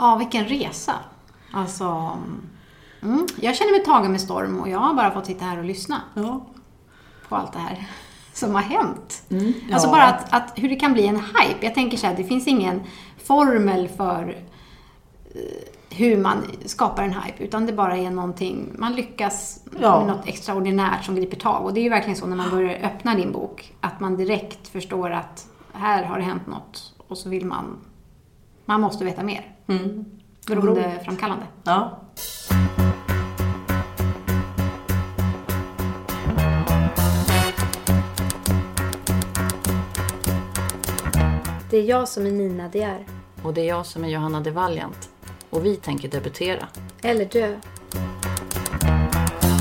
Ja, vilken resa. Alltså, mm, jag känner mig tagen med storm och jag har bara fått sitta här och lyssna Ja. på allt det här som har hänt. Mm, Alltså ja. bara att, att hur det kan bli en hype. Jag tänker så här, det finns ingen formel för eh, hur man skapar en hype, utan det bara är någonting, man lyckas Ja. med något extraordinärt som griper tag. Och det är ju verkligen så när man börjar öppna din bok, att man direkt förstår att här har det hänt något och så vill man, man måste veta mer. Mm. Beroendeframkallande. Ja. Det är jag som är Nina De är. Och det är jag som är Johanna de Valiant. Och vi tänker debutera. Eller dö.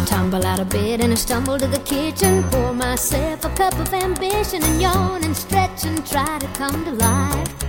Tumble out of bed and I stumble to the kitchen. Pour myself a cup of ambition and yawn and stretch and try to come to life.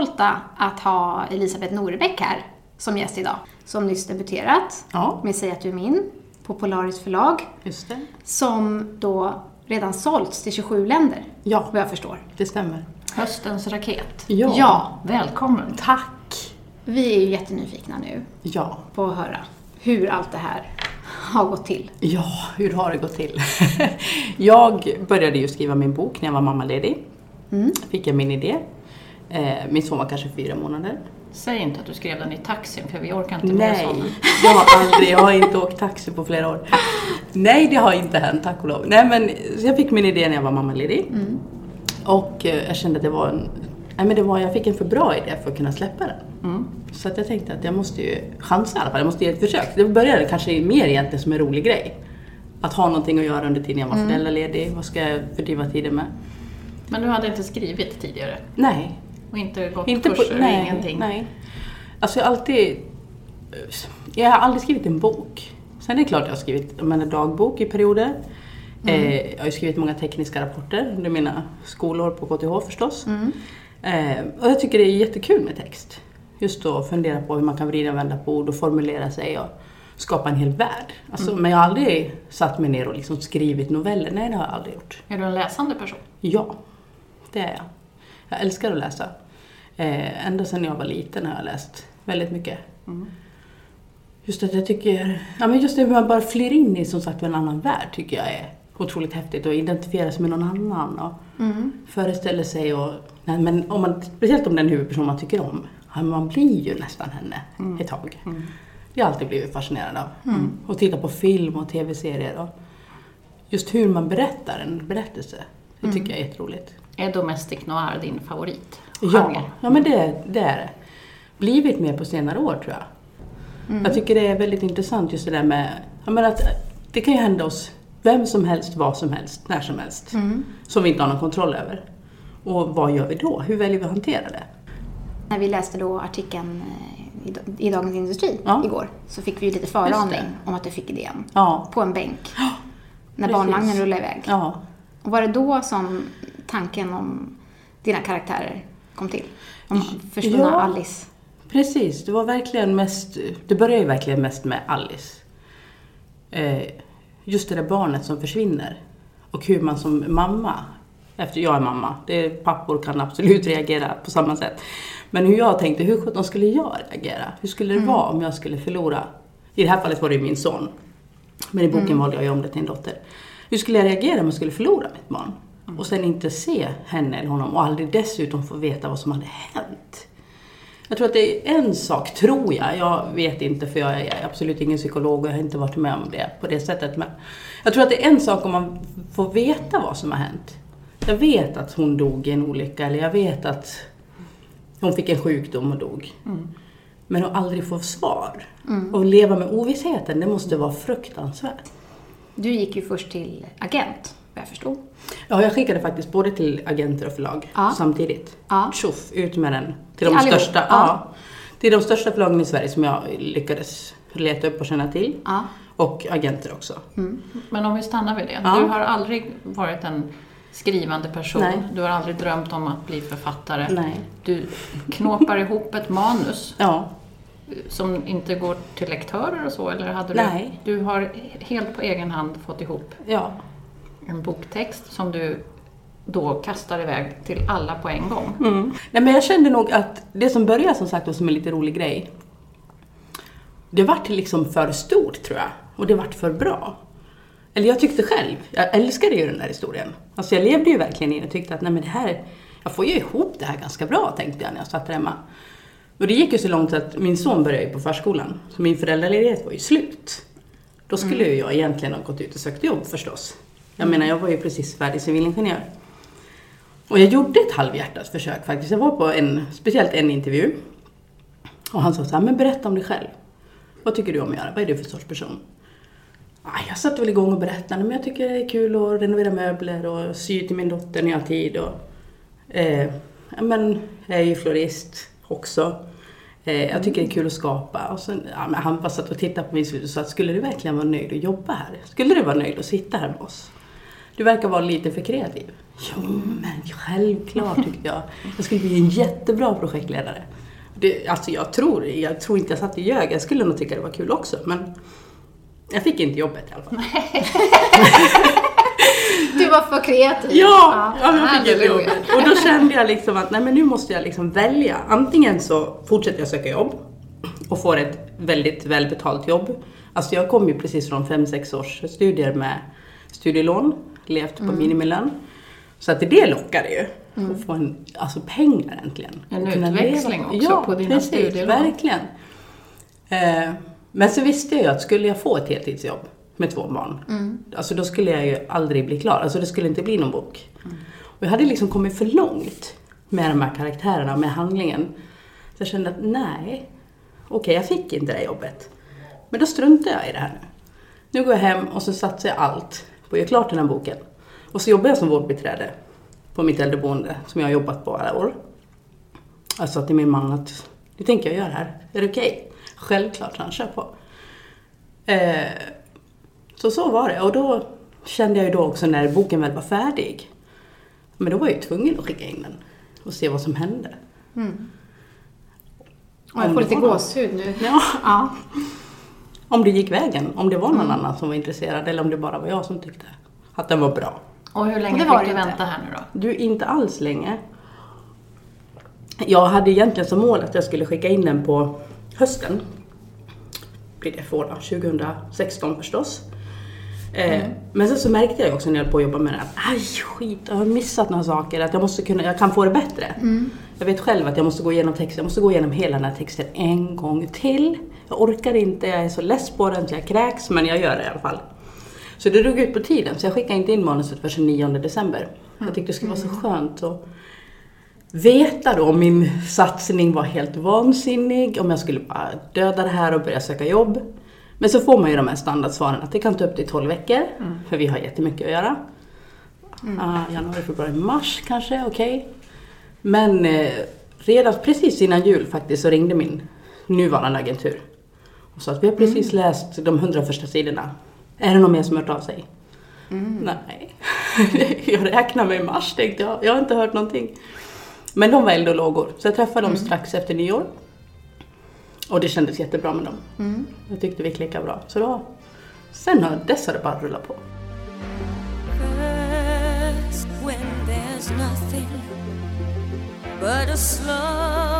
jättestolta att ha Elisabeth Norebäck här som gäst idag. Som nyss debuterat Ja. med Säg att du är min på Polaris förlag. Just det. Som då redan sålts till 27 länder, Ja, vad jag förstår. det stämmer. Höstens raket. Ja. Ja. Välkommen. Tack. Vi är ju jättenyfikna nu Ja. på att höra hur allt det här har gått till. Ja, hur har det gått till? jag började ju skriva min bok när jag var mammaledig. Fick jag min idé. Eh, Min son var kanske fyra månader. Säg inte att du skrev den i taxin, för vi orkar inte med Nej, sådana. jag har aldrig, jag har inte åkt taxi på flera år. Nej, det har inte hänt, tack och lov. Nej, men jag fick min idé när jag var mammaledig. Och eh, jag kände att det var en, nej men det var, jag fick en för bra idé för att kunna släppa den. Så att jag tänkte att jag måste ju chansa i alla fall, jag måste ge ett försök. Det började kanske mer egentligen som en rolig grej. Att ha någonting att göra under tiden jag var föräldraledig, vad ska jag fördriva tiden med? Men du hade inte skrivit tidigare? Nej, Och inte gått inte kurser? på, nej, ingenting? nej. Alltså jag har alltid... Jag har aldrig skrivit en bok. Sen är det klart jag har skrivit menar, dagbok i perioder. Eh, jag har ju skrivit många tekniska rapporter under mina skolår på KTH förstås. Eh, och jag tycker det är jättekul med text. Just att fundera på hur man kan vrida och vända på ord och formulera sig och skapa en hel värld. Alltså, Men jag har aldrig satt mig ner och liksom skrivit noveller. Nej, det har jag aldrig gjort. Är du en läsande person? Ja, det är jag. Jag älskar att läsa. Eh, ända sedan jag var liten har jag läst väldigt mycket. Just att jag tycker, ja men just det hur man bara flyr in i som sagt en annan värld tycker jag är otroligt häftigt och identifiera sig med någon annan och föreställer sig och, nej, men om man, speciellt om den huvudperson man tycker om, ja, man blir ju nästan henne ett tag. Det har jag alltid blivit fascinerad av. Och titta på film och tv-serier och just hur man berättar en berättelse. Det tycker jag är jätteroligt. Är Domestic Noir din favorit? Ja, ja men det, det är det. Blivit mer på senare år tror jag. Jag tycker det är väldigt intressant just det där med att det kan ju hända oss vem som helst, vad som helst, när som helst. Som vi inte har någon kontroll över. Och vad gör vi då? Hur väljer vi att hantera det? När vi läste då artikeln eh, i, Dagens Industri Ja. igår så fick vi ju lite föraning om att du fick idén. Ja. På en bänk. När precis. barnvagnen rullade iväg. Ja. Och var det då som tanken om dina karaktärer kom till? Om försvunna Ja. Alice. Precis, det var verkligen mest, det började ju verkligen mest med Alice. Eh, just det där barnet som försvinner. Och hur man som mamma, efter jag är mamma, det, pappor kan absolut reagera på samma sätt. Men hur jag tänkte, hur sjutton skulle jag reagera? Hur skulle det vara om jag skulle förlora, i det här fallet var det min son. Men i boken valde jag ju om det till en dotter. Hur skulle jag reagera om jag skulle förlora mitt barn? Och sen inte se henne eller honom och aldrig dessutom få veta vad som hade hänt. Jag tror att det är en sak, tror jag, jag vet inte för jag är absolut ingen psykolog och jag har inte varit med om det på det sättet. Men jag tror att det är en sak om man får veta vad som har hänt. Jag vet att hon dog i en olycka eller jag vet att hon fick en sjukdom och dog. Men att aldrig få svar och leva med ovissheten, det måste vara fruktansvärt. Du gick ju först till agent, vad jag förstod. Ja, jag skickade faktiskt både till agenter och förlag Ja. samtidigt. Ja. Tjoff, ut med den. Till de allihop? största, Ja. Till de största förlagen i Sverige som jag lyckades leta upp och känna till. Ja. Och agenter också. Men om vi stannar vid det. Ja. Du har aldrig varit en skrivande person. Nej. Du har aldrig drömt om att bli författare. Nej. Du knåpar ihop ett manus Ja. som inte går till lektörer och så, eller hade Nej. du... Du har helt på egen hand fått ihop Ja. En boktext som du då kastar iväg till alla på en gång. Mm. Nej, men jag kände nog att det som började som sagt som en lite rolig grej. Det vart liksom för stort tror jag. Och det vart för bra. Eller jag tyckte själv, jag älskade ju den där historien. Alltså jag levde ju verkligen i den och tyckte att nej men det här, jag får ju ihop det här ganska bra tänkte jag när jag satt hemma. Och det gick ju så långt att min son började på förskolan. Så min föräldraledighet var ju slut. Då skulle ju jag egentligen ha gått ut och sökt jobb förstås. Jag menar jag var ju precis färdig civilingenjör. Och jag gjorde ett halvhjärtat försök faktiskt. Jag var på en, speciellt en intervju. Och han sa så här, men berätta om dig själv. Vad tycker du om att göra? Vad är du för sorts person? Ah, Jag satte väl igång och berättade, men jag tycker det är kul att renovera möbler och sy till min dotter när jag har tid. Och, eh, men jag är ju florist också. Eh, jag tycker det är kul att skapa. Och sen, ja, men han bara satt och tittade på mig och sa skulle du verkligen vara nöjd att jobba här? Skulle du vara nöjd att sitta här med oss? Du verkar vara lite för kreativ. Jo, men självklart tyckte jag. Jag skulle bli en jättebra projektledare. Det, alltså jag tror, jag tror inte jag satt och ljög. Jag skulle nog tycka det var kul också, men jag fick inte jobbet i alla fall. Du var för kreativ. Ja, ja jag fick inte jobbet. Och då kände jag liksom att nej, men nu måste jag liksom välja. Antingen så fortsätter jag söka jobb och får ett väldigt välbetalt jobb. Alltså jag kom ju precis från 5-6 års studier med studielån, levt på minimilön. Så att det lockade ju. Att få en, alltså pengar äntligen. En utväxling leva. också ja, på dina precis, studielån. verkligen. Eh, men så visste jag ju att skulle jag få ett heltidsjobb med två barn, alltså då skulle jag ju aldrig bli klar. Alltså det skulle inte bli någon bok. Och jag hade liksom kommit för långt med de här karaktärerna, med handlingen. Så jag kände att nej, okej jag fick inte det jobbet. Men då struntar jag i det här nu. Nu går jag hem och så satsar jag allt på att göra klart den här boken. Och så jobbar jag som vårdbiträde på mitt äldreboende som jag har jobbat på alla år. Jag sa till min man att nu tänker jag göra det här. Är det okej? Självklart, han kör på. Eh, så så var det. Och då kände jag ju då också när boken väl var färdig. Men då var jag ju tvungen att skicka in den och se vad som hände. Och jag får lite gåshud nu. Ja, Ja. Om det gick vägen. Om det var någon annan som var intresserad eller om det bara var jag som tyckte att den var bra. Och hur länge Det var fick du inte. vänta här nu då? Du, inte alls länge. Jag hade egentligen som mål att jag skulle skicka in den på hösten. Blir det för då? 2016 förstås. Eh, Men sen så märkte jag också när jag höll på att jobba med det att aj skit, jag har missat några saker, att jag måste kunna, jag kan få det bättre. Jag vet själv att jag måste gå igenom texten, jag måste gå igenom hela den här texten en gång till. Jag orkar inte, jag är så less på den så jag kräks, men jag gör det i alla fall. Så det drog ut på tiden, så jag skickade inte in manuset för 29 december. Jag tyckte det skulle vara så skönt att veta då om min satsning var helt vansinnig, om jag skulle bara döda det här och börja söka jobb. Men så får man ju de här standardsvaren att det kan ta upp till 12 veckor, för vi har jättemycket att göra. Ah, januari, februari, mars kanske, okej. Men eh, redan precis innan jul faktiskt så ringde min nuvarande agentur och sa att vi har precis läst de 100 första sidorna. Är det någon mer som har hört av sig? Nej. jag räknar med mars tänkte jag. Jag har inte hört någonting. Men de var eld och lågor. Så jag träffade dem strax efter nyår. Och det kändes jättebra med dem. Jag tyckte vi klickade bra. Så då, sen har dess har det bara rullat på. But a slow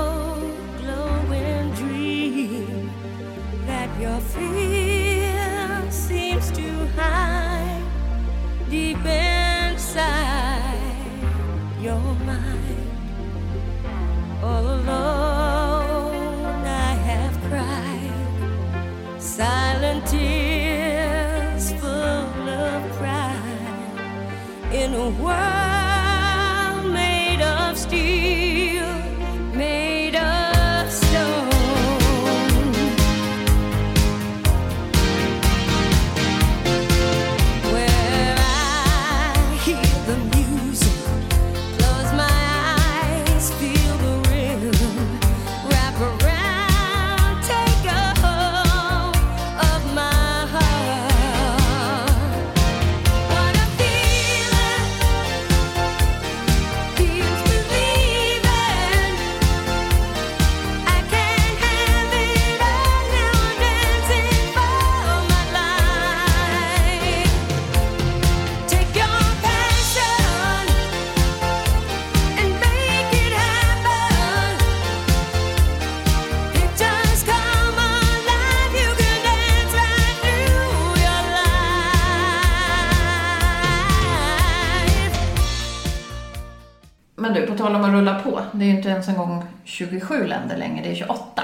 Det är ju inte ens en gång 27 länder längre, det är 28.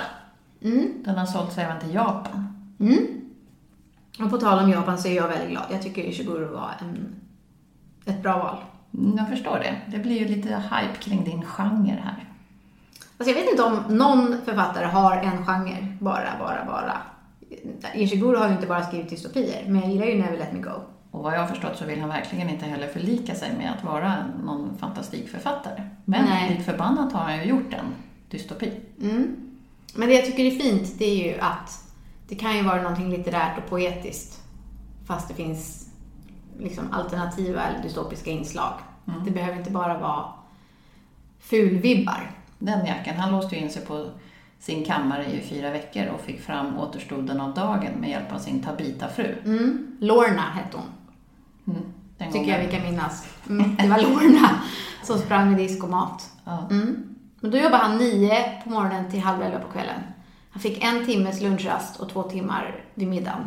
Den har sålts även till Japan. Och på tal om Japan så är jag väldigt glad. Jag tycker Ishiguro var en, ett bra val. Mm, Jag förstår det. Det blir ju lite hype kring din genre här. Alltså jag vet inte om någon författare har en genre, bara, bara, bara. Ishiguro har ju inte bara skrivit dystopier, men jag gillar ju Never Let Me Go. Och vad jag har förstått så vill han verkligen inte heller förlika sig med att vara någon fantastikförfattare. Men Nej. likt förbannat har han ju gjort en dystopi. Men det jag tycker är fint, det är ju att det kan ju vara någonting litterärt och poetiskt, fast det finns liksom alternativa eller dystopiska inslag. Det behöver inte bara vara fulvibbar. Den jackan, han låste ju in sig på sin kammare i fyra veckor och fick fram återstoden av dagen med hjälp av sin Tabita-fru. Mm. Lorna hette hon. Mm. Tycker jag vi kan minnas. Mm, det var Lorna som sprang med disk och mat. Ja. Mm. Men då jobbade han nio på morgonen till halv elva på kvällen. Han fick en timmes lunchrast och två timmar vid middagen.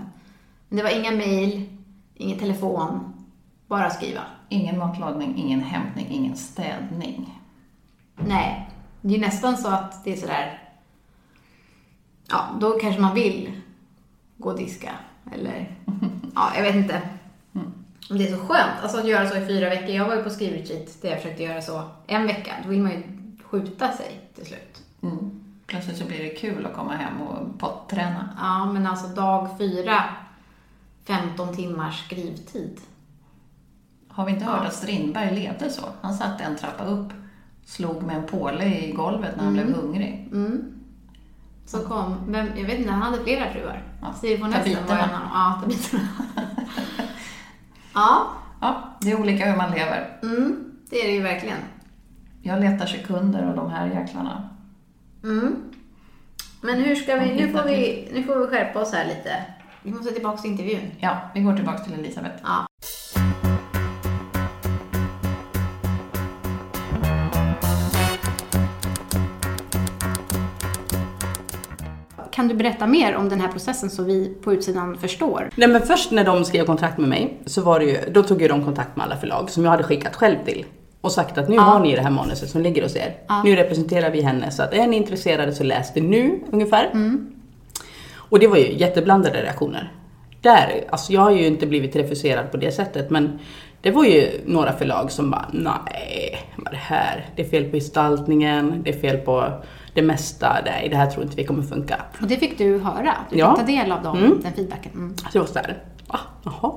Men det var inga mejl, ingen telefon, bara skriva. Ingen matlagning, ingen hämtning, ingen städning. Nej, det är nästan så att det är sådär... Ja, då kanske man vill gå och diska. Eller... Ja, jag vet inte. Det är så skönt alltså, att göra så i fyra veckor. Jag var ju på skrivretreat där jag försökte göra så en vecka. Då vill man ju skjuta sig till slut. Mm. Plötsligt så blir det kul att komma hem och potträna. Ja, men alltså dag fyra, 15 timmars skrivtid. Har vi inte hört att Strindberg levde så? Han satt en trappa upp, slog med en påle i golvet när han blev hungrig. Mm. Så kom, vem, jag vet inte, han hade flera fruar. Ja, Siri von Essen var en av dem. Ja. ja, Ja, det är olika hur man lever. mm, det är det ju verkligen. Jag letar sekunder och de här jäklarna. Mm. Men hur ska vi, nu får vi, nu får vi skärpa oss här lite. Vi måste tillbaka till intervjun. Ja, vi går tillbaka till Elisabeth. Ja. Kan du berätta mer om den här processen så vi på utsidan förstår? Nej men först när de skrev kontrakt med mig, så var det ju, då tog ju de kontakt med alla förlag som jag hade skickat själv till. Och sagt att nu har ni det här manuset som ligger hos er. Nu representerar vi henne så att är ni intresserade så läs det nu ungefär. Och det var ju jätteblandade reaktioner. Där, alltså jag har ju inte blivit refuserad på det sättet men det var ju några förlag som bara nej, vad är det här? Det är fel på gestaltningen, det är fel på det mesta, nej det här tror inte vi kommer funka. Och det fick du höra. Du Ja. fick ta del av dem, Mm. den feedbacken. Mm. Så jag var såhär, ah, jaha.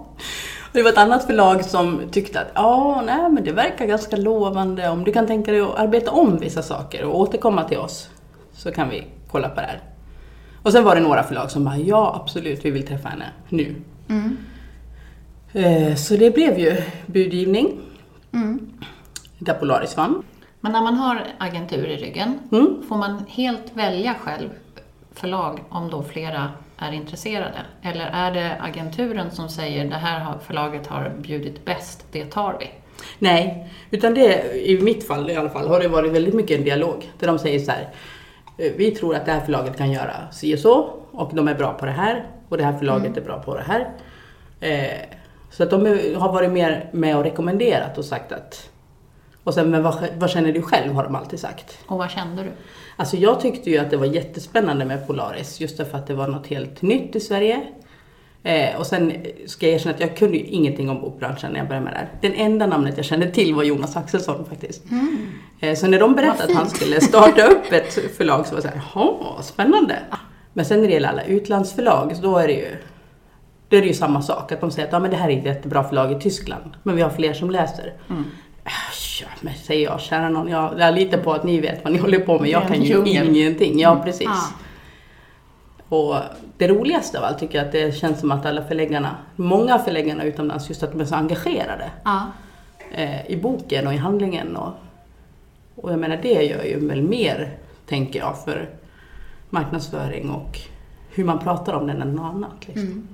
Det var ett annat förlag som tyckte att ja, nej men det verkar ganska lovande. Om du kan tänka dig att arbeta om vissa saker och återkomma till oss så kan vi kolla på det här. Och sen var det några förlag som bara ja absolut, vi vill träffa henne nu. Eh, Så det blev ju budgivning. Där Polaris vann. Men när man har agentur i ryggen, Mm. får man helt välja själv förlag om då flera är intresserade? Eller är det agenturen som säger det här förlaget har bjudit bäst, det tar vi? Nej, utan det, i mitt fall i alla fall, har det varit väldigt mycket en dialog. Där de säger så här, eh, vi tror att det här förlaget kan göra si och så, och de är bra på det här, och det här förlaget är bra på det här. Eh, så att de har varit mer med och rekommenderat och sagt att... Och sen, men vad, vad känner du själv, har de alltid sagt. Och vad kände du? Alltså jag tyckte ju att det var jättespännande med Polaris, just därför att det var något helt nytt i Sverige. Eh, och sen ska jag erkänna att jag kunde ju ingenting om bokbranschen när jag började med det här. Den enda namnet jag kände till var Jonas Axelsson faktiskt. Eh, så när de berättade att han skulle starta upp ett förlag så var jag såhär, jaha, spännande. Men sen när det gäller alla utlandsförlag, så då är det ju då är det ju samma sak, att de säger att ja, men det här är ett jättebra förlag i Tyskland, men vi har fler som läser. Äh, Ja, men säger jag, kära någon, jag, jag litar på att ni vet vad ni håller på med, jag kan ju ingenting. Ja, precis. Ja. Och det roligaste av allt tycker jag att det känns som att alla förläggarna, många förläggarna utomlands, just att de är så engagerade Ja. eh, i boken och i handlingen. Och, och jag menar det gör ju väl mer, tänker jag, för marknadsföring och hur man pratar om den än något annat. Liksom.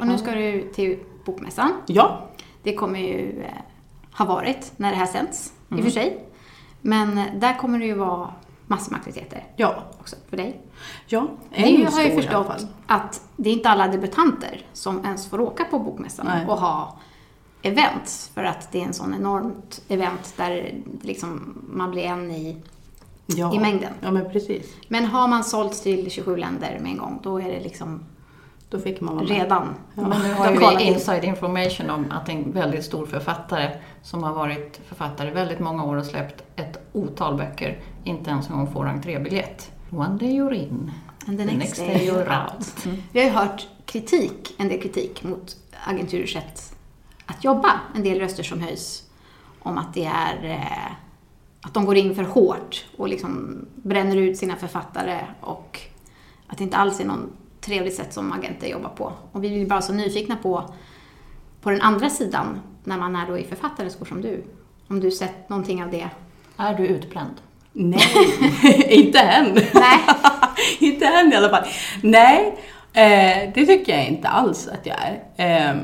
Och nu ska du till Bokmässan. Ja, Det kommer ju eh, ha varit när det här sänds, i och för sig. Men där kommer det ju vara massor med aktiviteter ja, också för dig. ja. En har stor ju i alla förstått fall. att det är inte alla debutanter som ens får åka på Bokmässan Nej. och ha events. För att det är en sån enormt event där liksom man blir en i Ja. i mängden. Ja, men precis. Men har man sålt till 27 länder med en gång, då är det liksom Då fick man vara med. redan. Men nu har ju vi in. inside information om att en väldigt stor författare som har varit författare väldigt många år och släppt ett otal böcker inte ens en gång får entrébiljett. One day you're in, And the next day you're out. Vi har ju hört kritik, en del kritik mot agenturers sätt att jobba. En del röster som höjs om att det är eh, att de går in för hårt och liksom bränner ut sina författare och att det inte alls är någon trevligt sätt som agenter jobbar på. Och vi blir bara så nyfikna på, på den andra sidan när man är då i författareskor som du. Om du sett någonting av det? Är du utbränd? Nej, inte än. Nej. inte än i alla fall. Nej, eh, det tycker jag inte alls att jag är. Eh,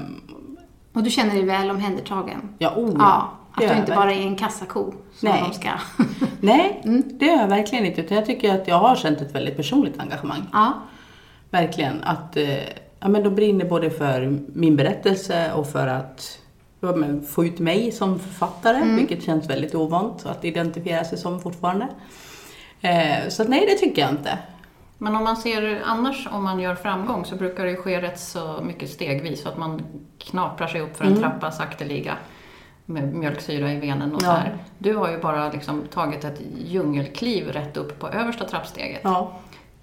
Och du känner dig väl omhändertagen? ja, oh, ja. Att du inte bara är en kassako som Nej. de ska... Nej, Mm. det gör jag verkligen inte. Utan jag tycker att jag har känt ett väldigt personligt engagemang. ja. Verkligen. Att eh, ja, men de brinner både för min berättelse och för att ja, få ut mig som författare, Mm. vilket känns väldigt ovant att identifiera sig som fortfarande. Eh, så nej, det tycker jag inte. Men om man ser annars, om man gör framgång, så brukar det ske rätt så mycket stegvis. Så att man knaprar sig upp för en Mm. trappa sakteliga med mjölksyra i venen och så Ja. här. Du har ju bara liksom tagit ett djungelkliv rätt upp på översta trappsteget. Ja.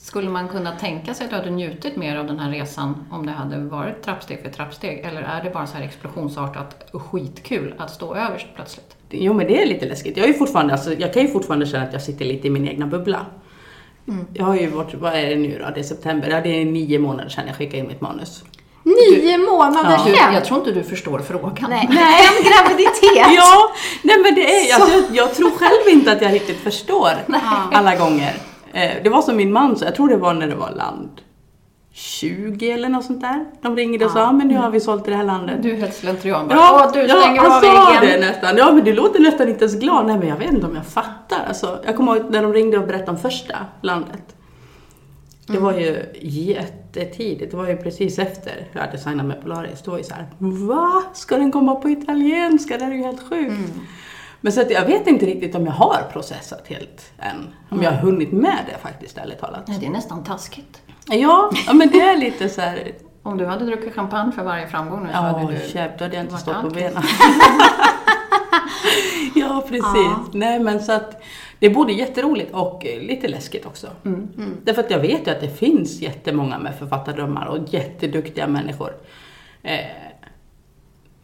Skulle man kunna tänka sig att du hade njutit mer av den här resan om det hade varit trappsteg för trappsteg? Eller är det bara så här explosionsartat skitkul att stå överst plötsligt? Jo, men det är lite läskigt. Jag, är fortfarande, alltså, jag kan ju fortfarande känna att jag sitter lite i min egna bubbla. Mm. Jag har ju varit, vad är det nu då? Det är september. Ja, det är nio månader sedan jag skickade in mitt manus. Nio månader Ja. Du, sedan! jag tror inte du förstår frågan. Nej. En graviditet! Ja, nej men det är, alltså, jag, jag tror själv inte att jag riktigt förstår alla gånger. Eh, det var som min man sa, jag tror det var när det var land 20 eller något sånt där. De ringde och sa, men nu har vi sålt det här landet. Du helt slentrian bara. Ja, Åh, du ja, stänger han av sa det nästan. Ja, men du låter nästan inte ens glad. Nej, men jag vet inte om jag fattar. Alltså, jag kommer ihåg när de ringde och berättade om första landet. Det var ju jättetidigt. Det var ju precis efter jag hade signat med Polaris. Det var ju så här, va? Ska den komma på italienska? Det här är ju helt sjukt. Men så att jag vet inte riktigt om jag har processat helt än. Om jag har hunnit med det faktiskt, ärligt talat. Nej, det är nästan taskigt. Ja, ja men det är lite så här, Om du hade druckit champagne för varje framgång nu så Ja, hade du... käft, då hade jag inte stått på benen. ja, precis. Nej, men så att det är både jätteroligt och eh, lite läskigt också. Mm. Därför att jag vet ju att det finns jättemånga med författardrömmar och jätteduktiga människor. Eh,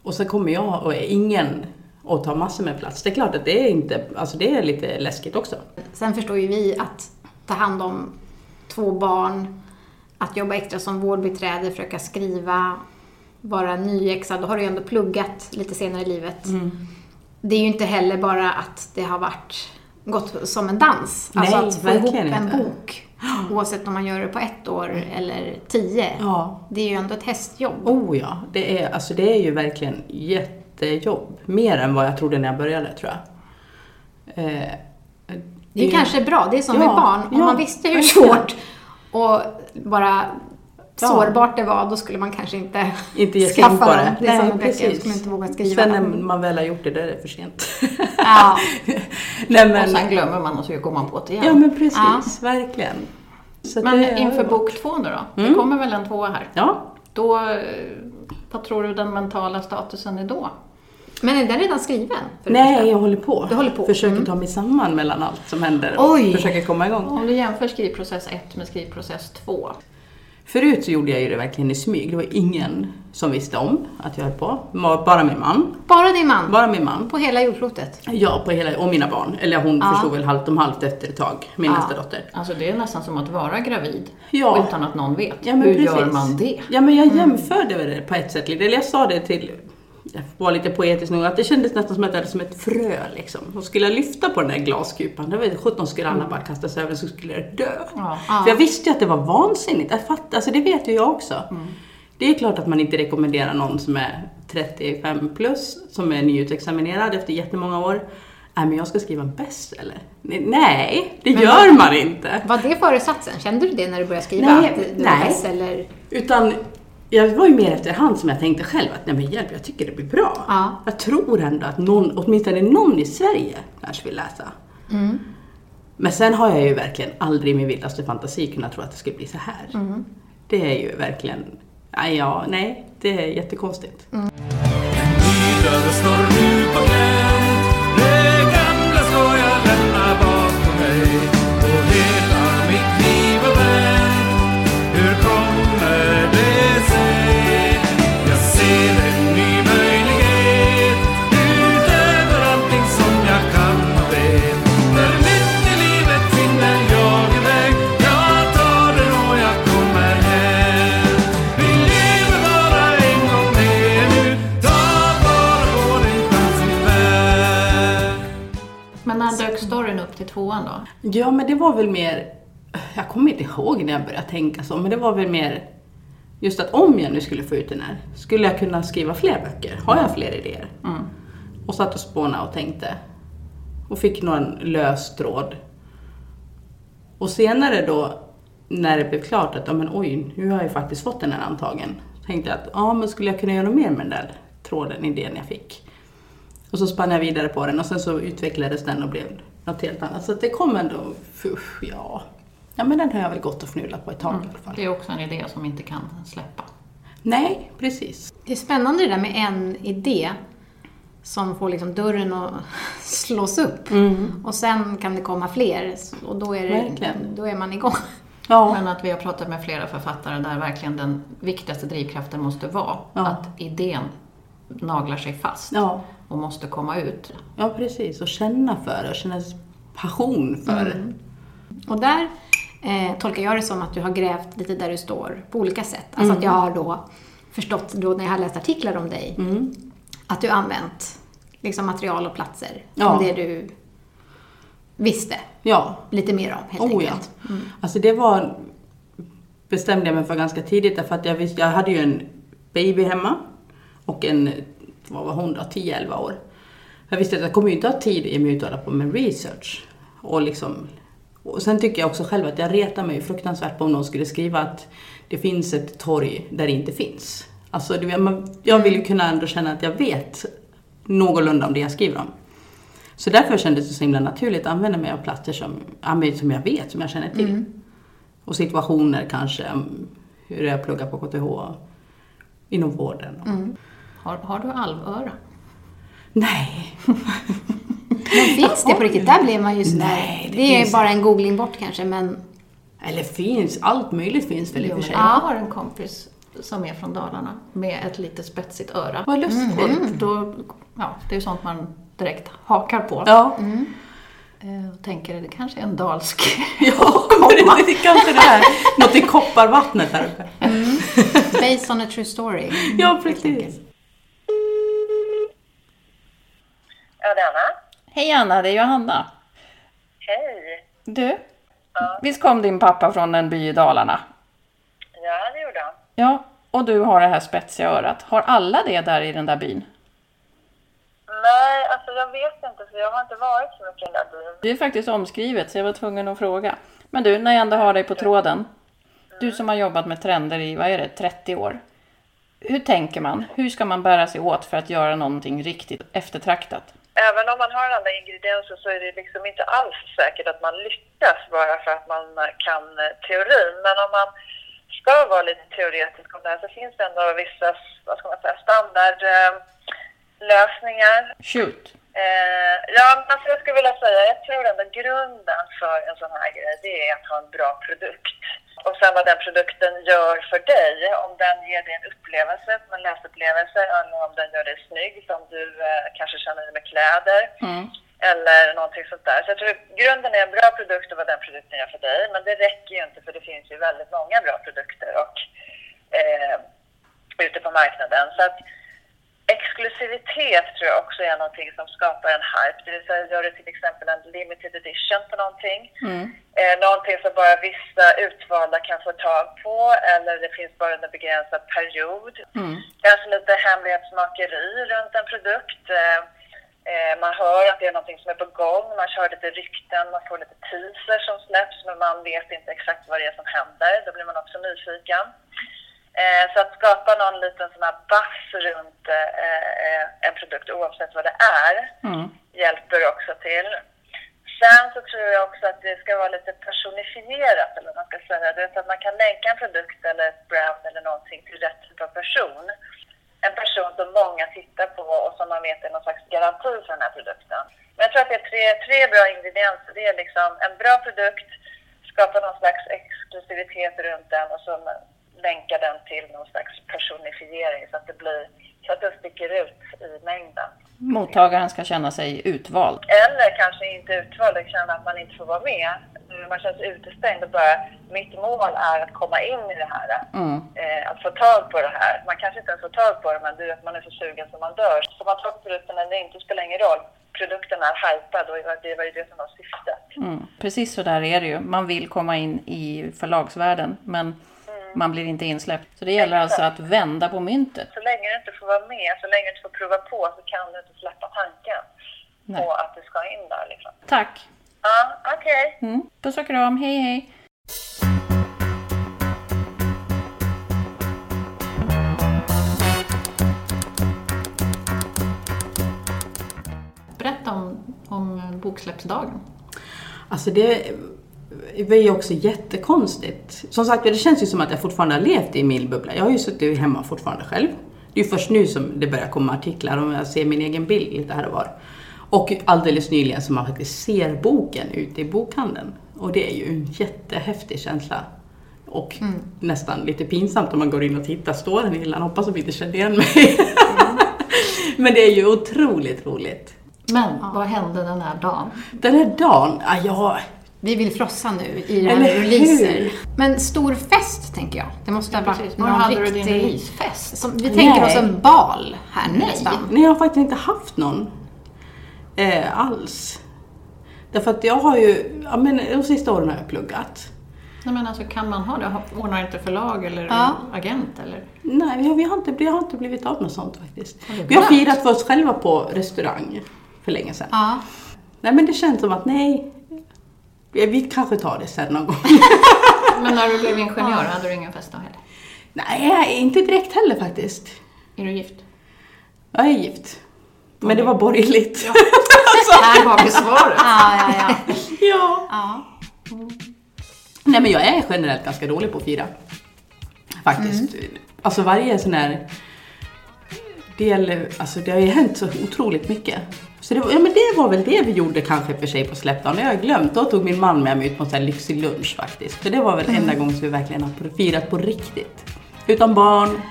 och så kommer jag och är ingen och tar massor med plats. Det är klart att det är inte, alltså det är lite läskigt också. Sen förstår ju vi att ta hand om två barn, att jobba extra som vårdbiträde, försöka skriva, vara nyexad. Då har du ju ändå pluggat lite senare i livet. Det är ju inte heller bara att det har varit gått som en dans. Nej, alltså att få ihop en inte. bok, oavsett om man gör det på ett år eller tio. Ja. Det är ju ändå ett hästjobb. Oh ja, det är, alltså det är ju verkligen jättejobb. Mer än vad jag trodde när jag började tror jag. Eh, Det är ju kanske bra, det är som Ja, med barn. Om ja, man visste hur svårt och bara Ja. sårbart det var, då skulle man kanske inte, inte ge in på skaffa det. Det är som med böcker, skulle inte våga skriva Sen när man väl har gjort det, då är det för sent. Ja. Nej, Och men, sen glömmer man och så går man på det igen. ja men precis, Ja. verkligen. Så Men det- inför bok två nu då? Det kommer väl en tvåa här? Ja, Då, eh, vad tror du den mentala statusen är då? Men är den redan skriven? nej första? jag håller på. Du håller på? Försöker Mm. ta mig samman mellan allt som händer och Oj. försöker komma igång. Om du jämför skrivprocess 1 med skrivprocess 2. Förut så gjorde jag ju det verkligen i smyg. Det var ingen som visste om att jag höll på. Bara min man. Bara din man? Bara min man. På hela jordklotet? Ja, på hela, och mina barn. Eller hon Ja. förstod väl halvt om halvt efter ett tag, min Ja. nästa dotter. Alltså det är nästan som att vara gravid Ja. utan att någon vet. Ja, men Hur precis. gör man det? Ja, men jag jämförde det på ett sätt. Eller jag sa det till, jag var lite poetisk nog, att det kändes nästan som att jag hade som ett frö liksom. Och skulle jag lyfta på den där glaskupan, då vet 17 skulle alla bara kasta sig över så skulle jag dö. Ja. För jag visste ju att det var vansinnigt. Jag fatt, alltså det vet ju jag också. Det är klart att man inte rekommenderar någon som är 35 plus, som är nyutexaminerad efter jättemånga år. Nej, men jag ska skriva en bestseller. Nej, det gör man inte. Var det föresatsen? Kände du det när du började skriva? Nej, att det- det nej. var? Utan jag var ju mer efterhand som jag tänkte själv att nej men hjälp, jag tycker det blir bra. Ja. Jag tror ändå att någon, åtminstone någon i Sverige kanske vill läsa. Men sen har jag ju verkligen aldrig i min vildaste fantasi kunnat tro att det skulle bli så här. Det är ju verkligen, nej, ja, nej, det är jättekonstigt. Vidare Ja, men det var väl mer, jag kommer inte ihåg när jag började tänka så, men det var väl mer just att om jag nu skulle få ut den här, skulle jag kunna skriva fler böcker? Har jag fler idéer? Och satt och spånade och tänkte. Och fick någon lös tråd. Och senare då, när det blev klart att, ja men oj, nu har jag ju faktiskt fått den här antagen. Tänkte jag att, ja men skulle jag kunna göra något mer med den där tråden, idén jag fick? Och så spann jag vidare på den och sen så utvecklades den och blev något helt annat. Så att det kom ändå, fusch, ja. Ja men den har jag väl gått och fnulat på ett tag i alla fall. Det är också en idé som inte kan släppa. Nej, precis. Det är spännande det där med en idé som får liksom dörren att slås upp. Och sen kan det komma fler och då är, det, då är man igång. Ja, Men att vi har pratat med flera författare där verkligen den viktigaste drivkraften måste vara Ja. att idén naglar sig fast ja, och måste komma ut. ja precis. Och känna för det och känna passion för det. Och där eh, tolkar jag det som att du har grävt lite där du står på olika sätt. Alltså att jag har då förstått då när jag har läst artiklar om dig att du har använt liksom material och platser Ja. från det du visste Ja, lite mer om helt Oh ja. enkelt. Alltså det var, bestämde jag mig för ganska tidigt därför att jag visste, jag hade ju en baby hemma och en, vad var hon då, 10-11 år. Jag visste att jag kommer ju inte ha tid i mig att hålla på med research. Och liksom, och sen tycker jag också själv att jag retar mig fruktansvärt på om någon skulle skriva att det finns ett torg där det inte finns. Alltså, jag vill ju kunna ändå känna att jag vet någorlunda om det jag skriver om. Så därför kändes det så himla naturligt att använda mig av platser som, som jag vet, som jag känner till. Och situationer kanske, mm, hur det är att plugga på KTH, inom vården. Har, har du alvöra? Nej, Men finns det på riktigt? Där blir man ju sådär. Nej, det det är finns bara en googling bort kanske, men eller finns, allt möjligt finns väl i och för sig. Jag har en kompis som är från Dalarna med ett lite spetsigt öra. Vad lustigt. Och då, ja, det är ju sånt man direkt hakar på. Ja, Eh, Och tänker, det kanske är en dalsk ja det, kanske det är. Något i kopparvattnet där uppe. based on a true story. Ja, precis. Ja, det är Anna. Hej Anna, det är Johanna. Hej. Du, visst kom din pappa från en by i Dalarna? Ja, det gjorde han. Ja, och du har det här spetsiga örat. Har alla det där i den där byn? Nej, alltså jag vet inte för jag har inte varit så mycket i den där byn. Det är faktiskt omskrivet så jag var tvungen att fråga. Men du, när jag ändå har dig på tråden. Du som har jobbat med trender i, vad är det, 30 år. Hur tänker man? Hur ska man bära sig åt för att göra någonting riktigt eftertraktat? Även om man har alla ingredienser så är det liksom inte alls säkert att man lyckas bara för att man kan eh, teorin. Men om man ska vara lite teoretisk om det här så finns det ändå vissa, vad ska man säga, standardlösningar Shoot! Eh, ja, men jag skulle vilja säga, jag tror ändå grunden för en sån här grej, det är att ha en bra produkt. Och sen vad den produkten gör för dig, om den ger dig en upplevelse, en läsupplevelse, eller om den gör dig snygg, som du eh, kanske känner dig med kläder, eller någonting sånt där. Så jag tror grunden är en bra produkt och vad den produkten gör för dig, men det räcker ju inte för det finns ju väldigt många bra produkter och, eh, ute på marknaden. Så att, Exklusivitet tror jag också är någonting som skapar en hype. Det vill säga, gör du till exempel en limited edition på någonting. Eh, någonting som bara vissa utvalda kan få tag på eller det finns bara under en begränsad period. Kanske lite hemlighetsmakeri runt en produkt. Eh, eh, man hör att det är någonting som är på gång, man kör lite rykten, man får lite teaser som släpps men man vet inte exakt vad det är som händer. Då blir man också nyfiken. Eh, så att skapa någon liten sån här buzz runt eh, eh, en produkt oavsett vad det är hjälper också till. Sen så tror jag också att det ska vara lite personifierat, eller vad man ska säga. Det är att man kan länka en produkt eller ett brand eller någonting till rätt typ av person. En person som många tittar på och som man vet är någon slags garanti för den här produkten. Men jag tror att det är tre, tre bra ingredienser. Det är liksom en bra produkt, skapa någon slags exklusivitet runt den och så länka den till någon slags personifiering så att det blir så att den sticker ut i mängden. Mottagaren ska känna sig utvald. Eller kanske inte utvald känna att man inte får vara med. Man känns utestängd och bara, mitt mål är att komma in i det här. Mm. Eh, att få tag på det här. Man kanske inte ens får tag på det, men du vet, man är så sugen som man dör. Så man tar på produkten eller inte, spelar ingen roll. Produkten är hypad och det var ju det som var syftet. Mm. Precis så där är det ju. Man vill komma in i förlagsvärlden men man blir inte insläppt. Så det gäller alltså att vända på myntet. Så länge du inte får vara med, så länge du inte får prova på, så kan du inte släppa tanken Nej. på att du ska in där. Liksom. Tack! Ja, okej. Mm. Puss och kram, hej hej! Berätta om, om boksläppsdagen. Alltså det var ju också jättekonstigt. Som sagt det känns ju som att jag fortfarande har levt i min bubbla. Jag har ju suttit hemma fortfarande själv. Det är ju först nu som det börjar komma artiklar och jag ser min egen bild lite här och var. Och alldeles nyligen som man faktiskt ser boken ute i bokhandeln. Och det är ju en jättehäftig känsla. Och nästan lite pinsamt om man går in och tittar, står den i hyllan? Hoppas de inte känner igen mig. Men det är ju otroligt roligt. Men vad hände den här dagen? Den här dagen, ja, jag, Vi vill frossa nu i det här med releaser. Men stor fest, tänker jag. Det måste ha varit Precis. Någon hade du riktig... din releasefest? Som, vi tänker oss Nej. en bal här nu nästan. Nej, jag har faktiskt inte haft någon eh, alls. Därför att jag har ju, ja men de sista åren har jag pluggat. Nej, men alltså, kan man ha det? Ordnar inte förlag eller Ja. agent? Eller? Nej, vi har, vi har, inte, vi har inte blivit av med sånt faktiskt. Har Vi har firat för oss själva på restaurang för länge sedan. Ja. Nej men det känns som att nej, vi kanske tar det sen någon gång. Men när du blev ingenjör, hade du ingen fest då heller? nej, inte direkt heller faktiskt. Är du gift? Jag är gift. Men det var borgerligt. Ja. Här har vi svaret. Ja, ja, ja. ja. ja. Nej men jag är generellt ganska dålig på att fira. Faktiskt. Alltså varje sån här del, alltså det har ju hänt så otroligt mycket. Så det, var- ja, men det var väl det vi gjorde kanske för sig på släppdagen. Det har jag glömt. Då tog min man med mig ut på en lyxig lunch faktiskt. För det var väl enda gången som vi verkligen har firat på riktigt. Utan barn,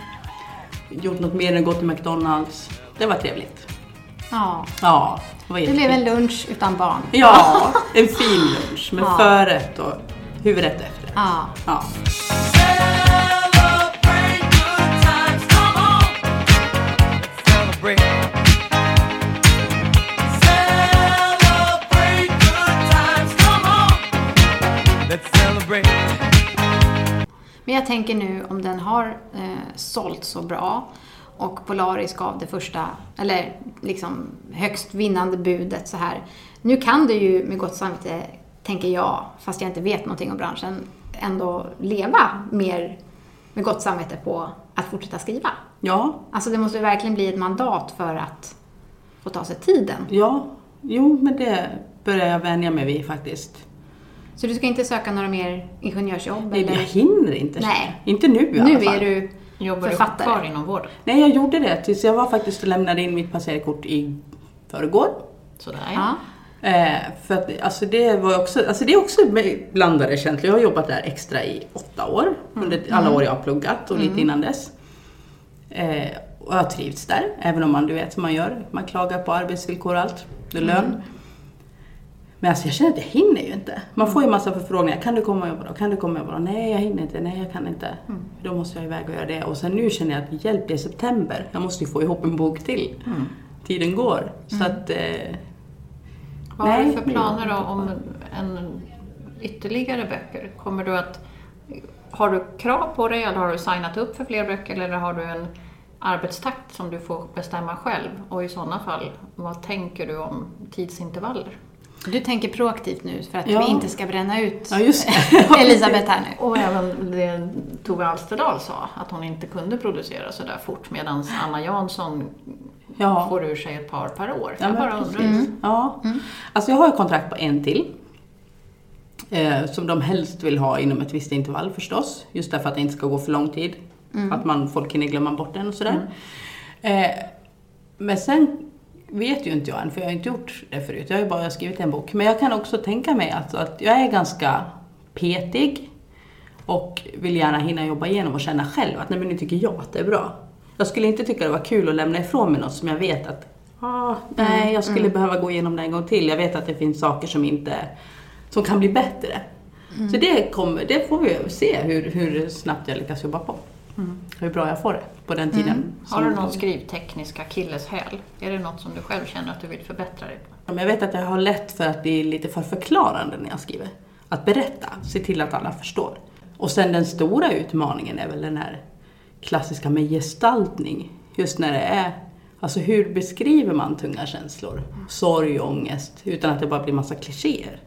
gjort något mer än gått till McDonalds. Det var trevligt. ja. Ja, det Det blev en lunch utan barn. Ja, en fin lunch med Ja. förrätt och huvudrätt efterrätt. Ja. Ja. Men jag tänker nu om den har eh, sålt så bra och Polaris gav det första, eller liksom högst vinnande budet så här. Nu kan du ju med gott samvete, tänker jag, fast jag inte vet någonting om branschen, ändå leva mer med gott samvete på att fortsätta skriva. Ja, Alltså det måste ju verkligen bli ett mandat för att få ta sig tiden. ja, jo men det börjar jag vänja mig vid faktiskt. Så du ska inte söka några mer ingenjörsjobb? Nej, eller? jag hinner inte. Nej. Inte nu i alla Nu fall. är du Jobbar du författare. kvar inom vården? Nej, jag gjorde det tills jag var faktiskt och lämnade in mitt passerkort i förrgår. Sådär Ja. Eh, för att, alltså det var också, alltså det är också blandade känslor. Jag har jobbat där extra i åtta år, under alla år jag har pluggat och lite innan dess. Eh, och jag har trivts där, även om man, du vet som man gör, man klagar på arbetsvillkor och allt, och lön. Men alltså jag känner att jag hinner ju inte. Man får ju massa förfrågningar. Kan du komma och jobba då? Kan du komma och jobba då? Nej, jag hinner inte. Nej, jag kan inte. Då måste jag iväg och göra det. Och sen nu känner jag att hjälp, det är september. Jag måste ju få ihop en bok till. Tiden går. Så att... Eh, Vad har du Nej, för planer då om en ytterligare böcker? Kommer du att... Har du krav på dig eller har du signat upp för fler böcker eller har du en arbetstakt som du får bestämma själv? Och i sådana fall, vad tänker du om tidsintervaller? Du tänker proaktivt nu för att Ja. vi inte ska bränna ut ja. Elisabeth här nu. Och även det Tove Alsterdal sa, att hon inte kunde producera så där fort medan Anna Jansson Ja. får ur sig ett par per år. Ja, jag bara undrar. Ja. Alltså jag har ju kontrakt på en till. Eh, som de helst vill ha inom ett visst intervall förstås. Just därför att det inte ska gå för lång tid. Att man, folk hinner glömma bort den och sådär. Eh, men sen vet ju inte jag än, för jag har inte gjort det förut. Jag har ju bara skrivit en bok. Men jag kan också tänka mig att, att jag är ganska petig och vill gärna hinna jobba igenom och känna själv att nej men nu tycker jag att det är bra. Jag skulle inte tycka det var kul att lämna ifrån mig något som jag vet att ah, nej, jag skulle behöva gå igenom det en gång till. Jag vet att det finns saker som inte som kan bli bättre. Så det, kommer, det får vi se hur, hur snabbt jag lyckas jobba på. Hur bra jag får det på den tiden. Har du någon skrivteknisk akilleshäl? Är det något som du själv känner att du vill förbättra dig på? Jag vet att jag har lätt för att bli lite för förklarande när jag skriver. Att berätta, se till att alla förstår. Och sen den stora utmaningen är väl den här klassiska med gestaltning. Just när det är, alltså hur beskriver man tunga känslor? Sorg, ångest, utan att det bara blir massa klichéer.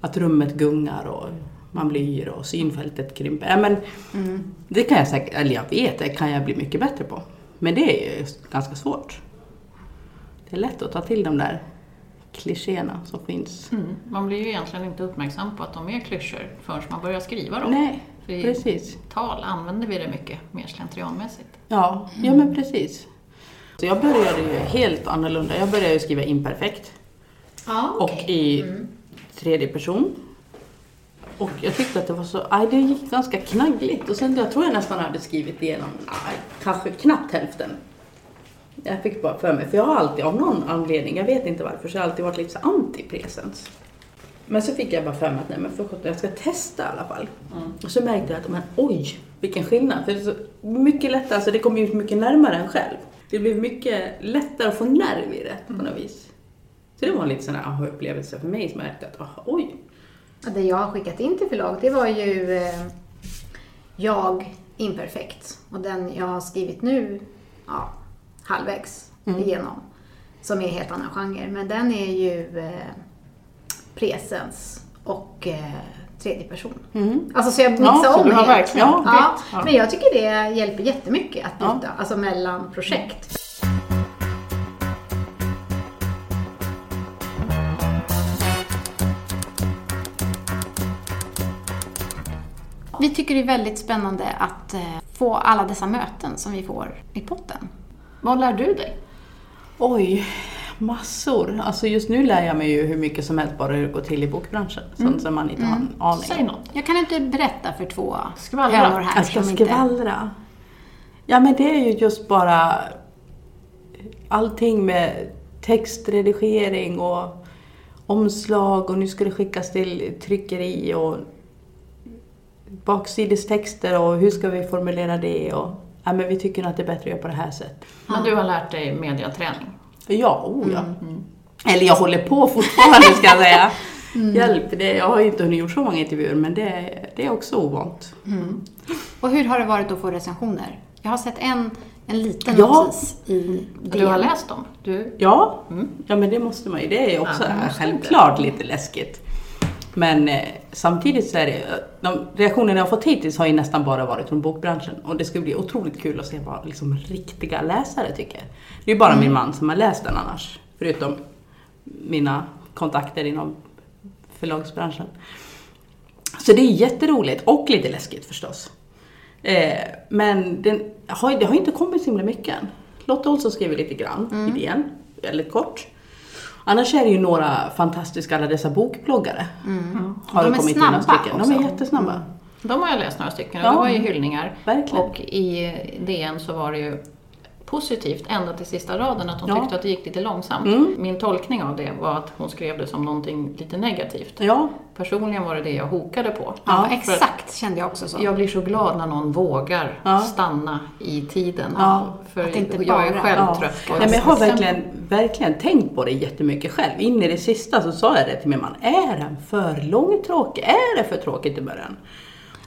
Att rummet gungar och man blir yr och synfältet krymper. Ja, men Det kan jag säkert, eller jag vet, det kan jag bli mycket bättre på. Men det är ju ganska svårt. Det är lätt att ta till de där klichéerna som finns. Man blir ju egentligen inte uppmärksam på att de är klyschor förrän man börjar skriva dem. Nej, För i precis. tal använder vi det mycket mer slentrianmässigt. Ja, ja men precis. Så jag började ju helt annorlunda. Jag började ju skriva imperfekt Ja, och i tredje person. Och jag tyckte att det var så, aj, det gick ganska knaggligt. Och sen jag tror jag nästan hade skrivit igenom, aj, kanske knappt hälften. Jag fick bara för mig, för jag har alltid av någon anledning, jag vet inte varför, så jag har alltid varit lite så anti-presens. Men så fick jag bara för mig att nej men för sjutton, jag ska testa i alla fall. Och så märkte jag att men, oj, vilken skillnad. För det är så mycket lättare, alltså det kommer ju mycket närmare en själv. Det blir mycket lättare att få nerv i det på något vis. Så det var en lite sån här aha-upplevelse för mig som jag märkte att aha, oj. Ja, Det jag har skickat in till förlag, det var ju eh, Jag imperfekt. Och den jag har skrivit nu, ja, halvvägs igenom. Som är helt annan genre. Men den är ju eh, presens och eh, tredje person. Alltså så jag mixar Ja, om helt. ja, bytt. Ja. Men jag tycker det hjälper jättemycket att Ja. byta, alltså mellan projekt. Vi tycker det är väldigt spännande att eh, få alla dessa möten som vi får i potten. Vad lär du dig? Oj, massor. Alltså just nu lär jag mig ju hur mycket som helst bara hur det går till i bokbranschen. Sånt som man inte har en aning Säg något. Jag kan inte berätta för två Skvallra. hönor här Jag ska som inte... skvallra. Ja men det är ju just bara allting med textredigering och omslag och nu ska det skickas till tryckeri och baksidestexter och hur ska vi formulera det och ja, men vi tycker att det är bättre att göra på det här sättet. Men du har lärt dig mediaträning. Ja, oh ja. Eller jag håller på fortfarande ska jag säga. Hjälp, det, jag har inte hunnit gjort så många intervjuer men det, det är också ovant. Och hur har det varit att få recensioner? Jag har sett en, en liten Ja. notis i Du har läst dem? Du, Ja, ja men det måste man ju. Det är också Ja, självklart lite läskigt. Men eh, samtidigt så är det, de reaktionerna jag har fått hittills har ju nästan bara varit från bokbranschen. Och det ska bli otroligt kul att se vad liksom, riktiga läsare tycker. Det är ju bara min man som har läst den annars. Förutom mina kontakter inom förlagsbranschen. Så det är jätteroligt och lite läskigt förstås. Eh, men den har, det har inte kommit så himla mycket än. Lotta Olsson skriver lite grann i DN, väldigt kort. Annars är det ju några fantastiska, alla dessa bokbloggare. Har De är kommit snabba stycken. De också. är jättesnabba. de har jag läst några stycken och Ja. det var ju hyllningar. Verkligen. Och i DN så var det ju positivt ända till sista raden att hon Ja. tyckte att det gick lite långsamt. Mm. Min tolkning av det var att hon skrev det som någonting lite negativt. Ja, Personligen var det det jag hokade på. Ja, exakt kände jag också så. Jag blir så glad när någon vågar Ja. stanna i tiden. Ja. För Att inte jag är bara- själv ja. trött på Nej, men jag har verkligen, verkligen tänkt på det jättemycket själv. In i det sista så sa jag det till min man. Är den för långtråkig? Är det för tråkigt i början?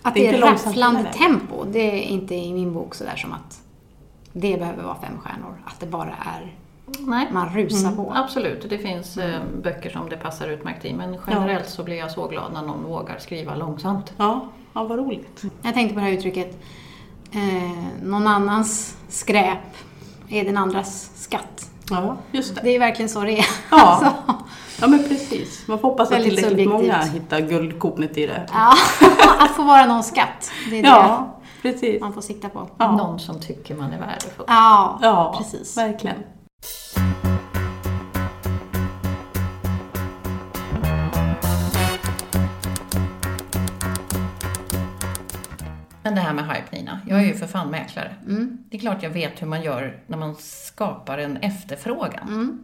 Att Det är det är rafflande tempo, det är inte i min bok sådär som att det behöver vara fem stjärnor. Att det bara är, Nej. man rusar på. Absolut, det finns eh, böcker som det passar utmärkt i. Men generellt så blir jag så glad när någon vågar skriva långsamt. Ja, ja vad roligt. Jag tänkte på det här uttrycket, eh, någon annans skräp är den andras skatt. Ja, just det. Det är verkligen så det är. Ja. Så, Ja, men precis. Man får hoppas att tillräckligt subjektivt. många hittar guldkornet i det. ja. Att få vara någon skatt, det är Ja, precis. man får sikta på. Ja. Någon som tycker man är värdefull. Ja, Ja, precis. verkligen. Men det här med hype Nina, jag är ju för fan mäklare. Mm. Det är klart jag vet hur man gör när man skapar en efterfrågan. Mm.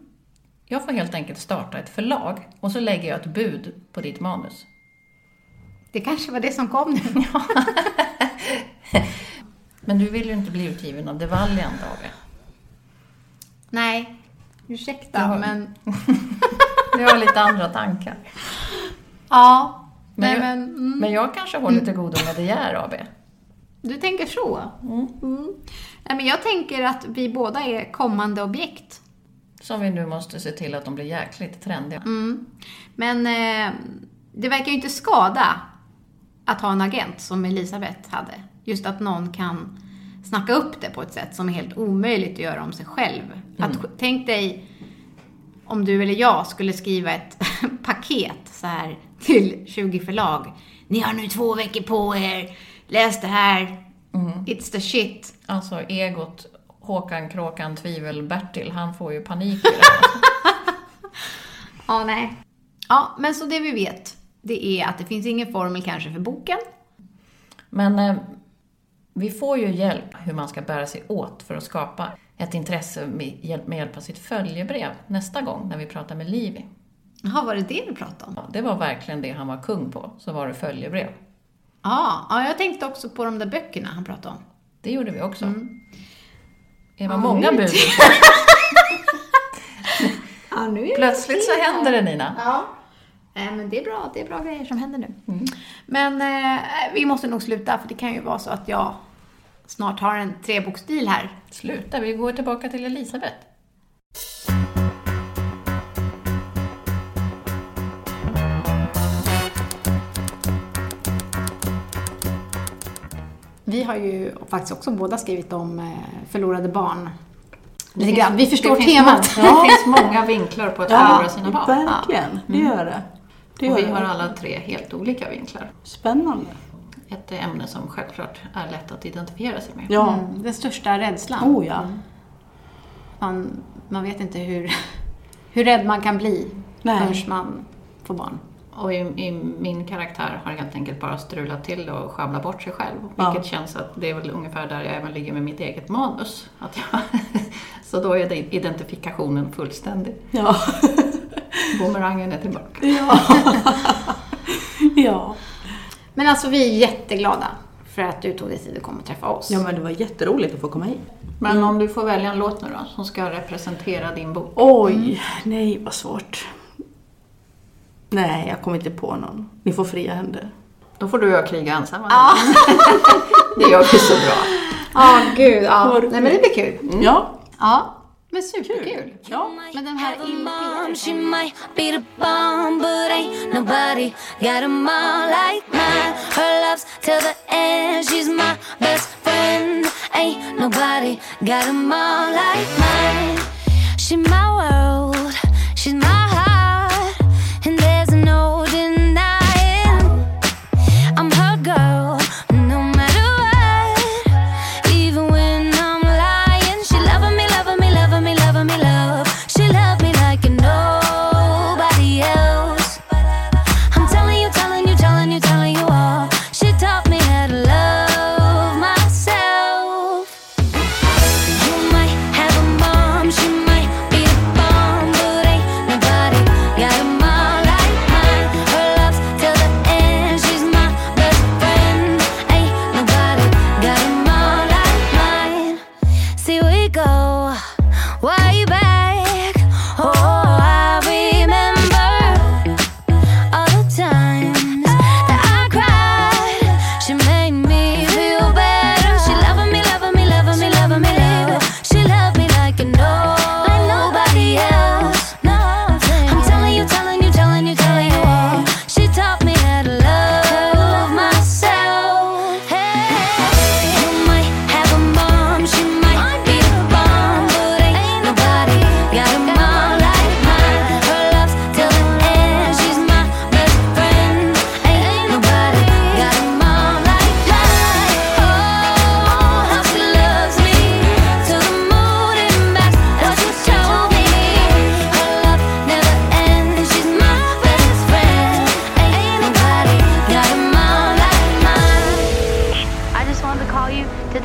Jag får helt enkelt starta ett förlag och så lägger jag ett bud på ditt manus. Det kanske var det som kom nu. Men du vill ju inte bli utgiven av The Valiant AB. Nej, ursäkta, Ja. men... Du har lite andra tankar. Ja. Men, Nej, men... Mm. men jag kanske håller till godo med De Geer AB. Du tänker så? Mm. Nej, men jag tänker att vi båda är kommande objekt. Som vi nu måste se till att de blir jäkligt trendiga. Mm. Men eh, det verkar ju inte skada att ha en agent som Elisabeth hade. Just att någon kan snacka upp det på ett sätt som är helt omöjligt att göra om sig själv. Att, tänk dig om du eller jag skulle skriva ett paket så här till 20 förlag. Ni har nu två veckor på er. Läs det här. It's the shit. Alltså egot Håkan Kråkan Tvivel Bertil, han får ju panik i det. Ja, nej. Ja, men så det vi vet, det är att det finns ingen formel kanske för boken. Men eh, vi får ju hjälp hur man ska bära sig åt för att skapa ett intresse med hjälp, av sitt följebrev nästa gång när vi pratar med Livi. Jaha, var det det vi pratade om? Ja, det var verkligen det han var kung på, så var det följebrev. Ja, ja, jag tänkte också på de där böckerna han pratade om. Det gjorde vi också. Det var Ja, många bud. Ja, Plötsligt så händer det Nina. Ja. Eh, Men det är bra, det är bra grejer som händer nu. Men eh, vi måste nog sluta, för det kan ju vara så att jag snart har en treboksdeal här. Sluta, vi går tillbaka till Elisabeth. Vi har ju faktiskt också båda skrivit om eh, förlorade barn. Lite grann. Vi förstår det temat. Många, det finns många vinklar på att förlora sina barn. verkligen. Det gör det. det Och gör vi har alla tre helt olika vinklar. Spännande. Ett ämne som självklart är lätt att identifiera sig med. Ja. Mm, den största rädslan. Oh ja. Man, man vet inte hur, hur rädd man kan bli Nej. förrän man får barn. Och i, i min karaktär har helt enkelt bara strulat till och sjabblat bort sig själv. Ja. Vilket känns att det är väl ungefär där jag även ligger med mitt eget manus. Att jag, så då är det identifikationen fullständig. Ja. Bumerangen är tillbaka. ja. ja. Men alltså vi är jätteglada för att du tog dig tid att komma och träffa oss. Ja, men det var jätteroligt att få komma hit. Men om du får välja en låt nu då, som ska representera din bok. Oj, nej vad svårt. Nej, jag kommer inte på någon. Ni får fria händer. Då får du och jag kriga ensamma. det gör vi så bra. Ja, gud. Ja. Nej, men det blir kul. Ja. Ja, men superkul. Ja. Men den här Have a Il mom, she might be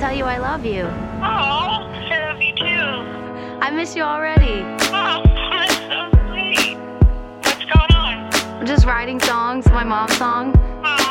tell you I love you. Oh, I love you too. I miss you already. Oh, that's so sweet. What's going on? I'm just writing songs, my mom's song. Oh,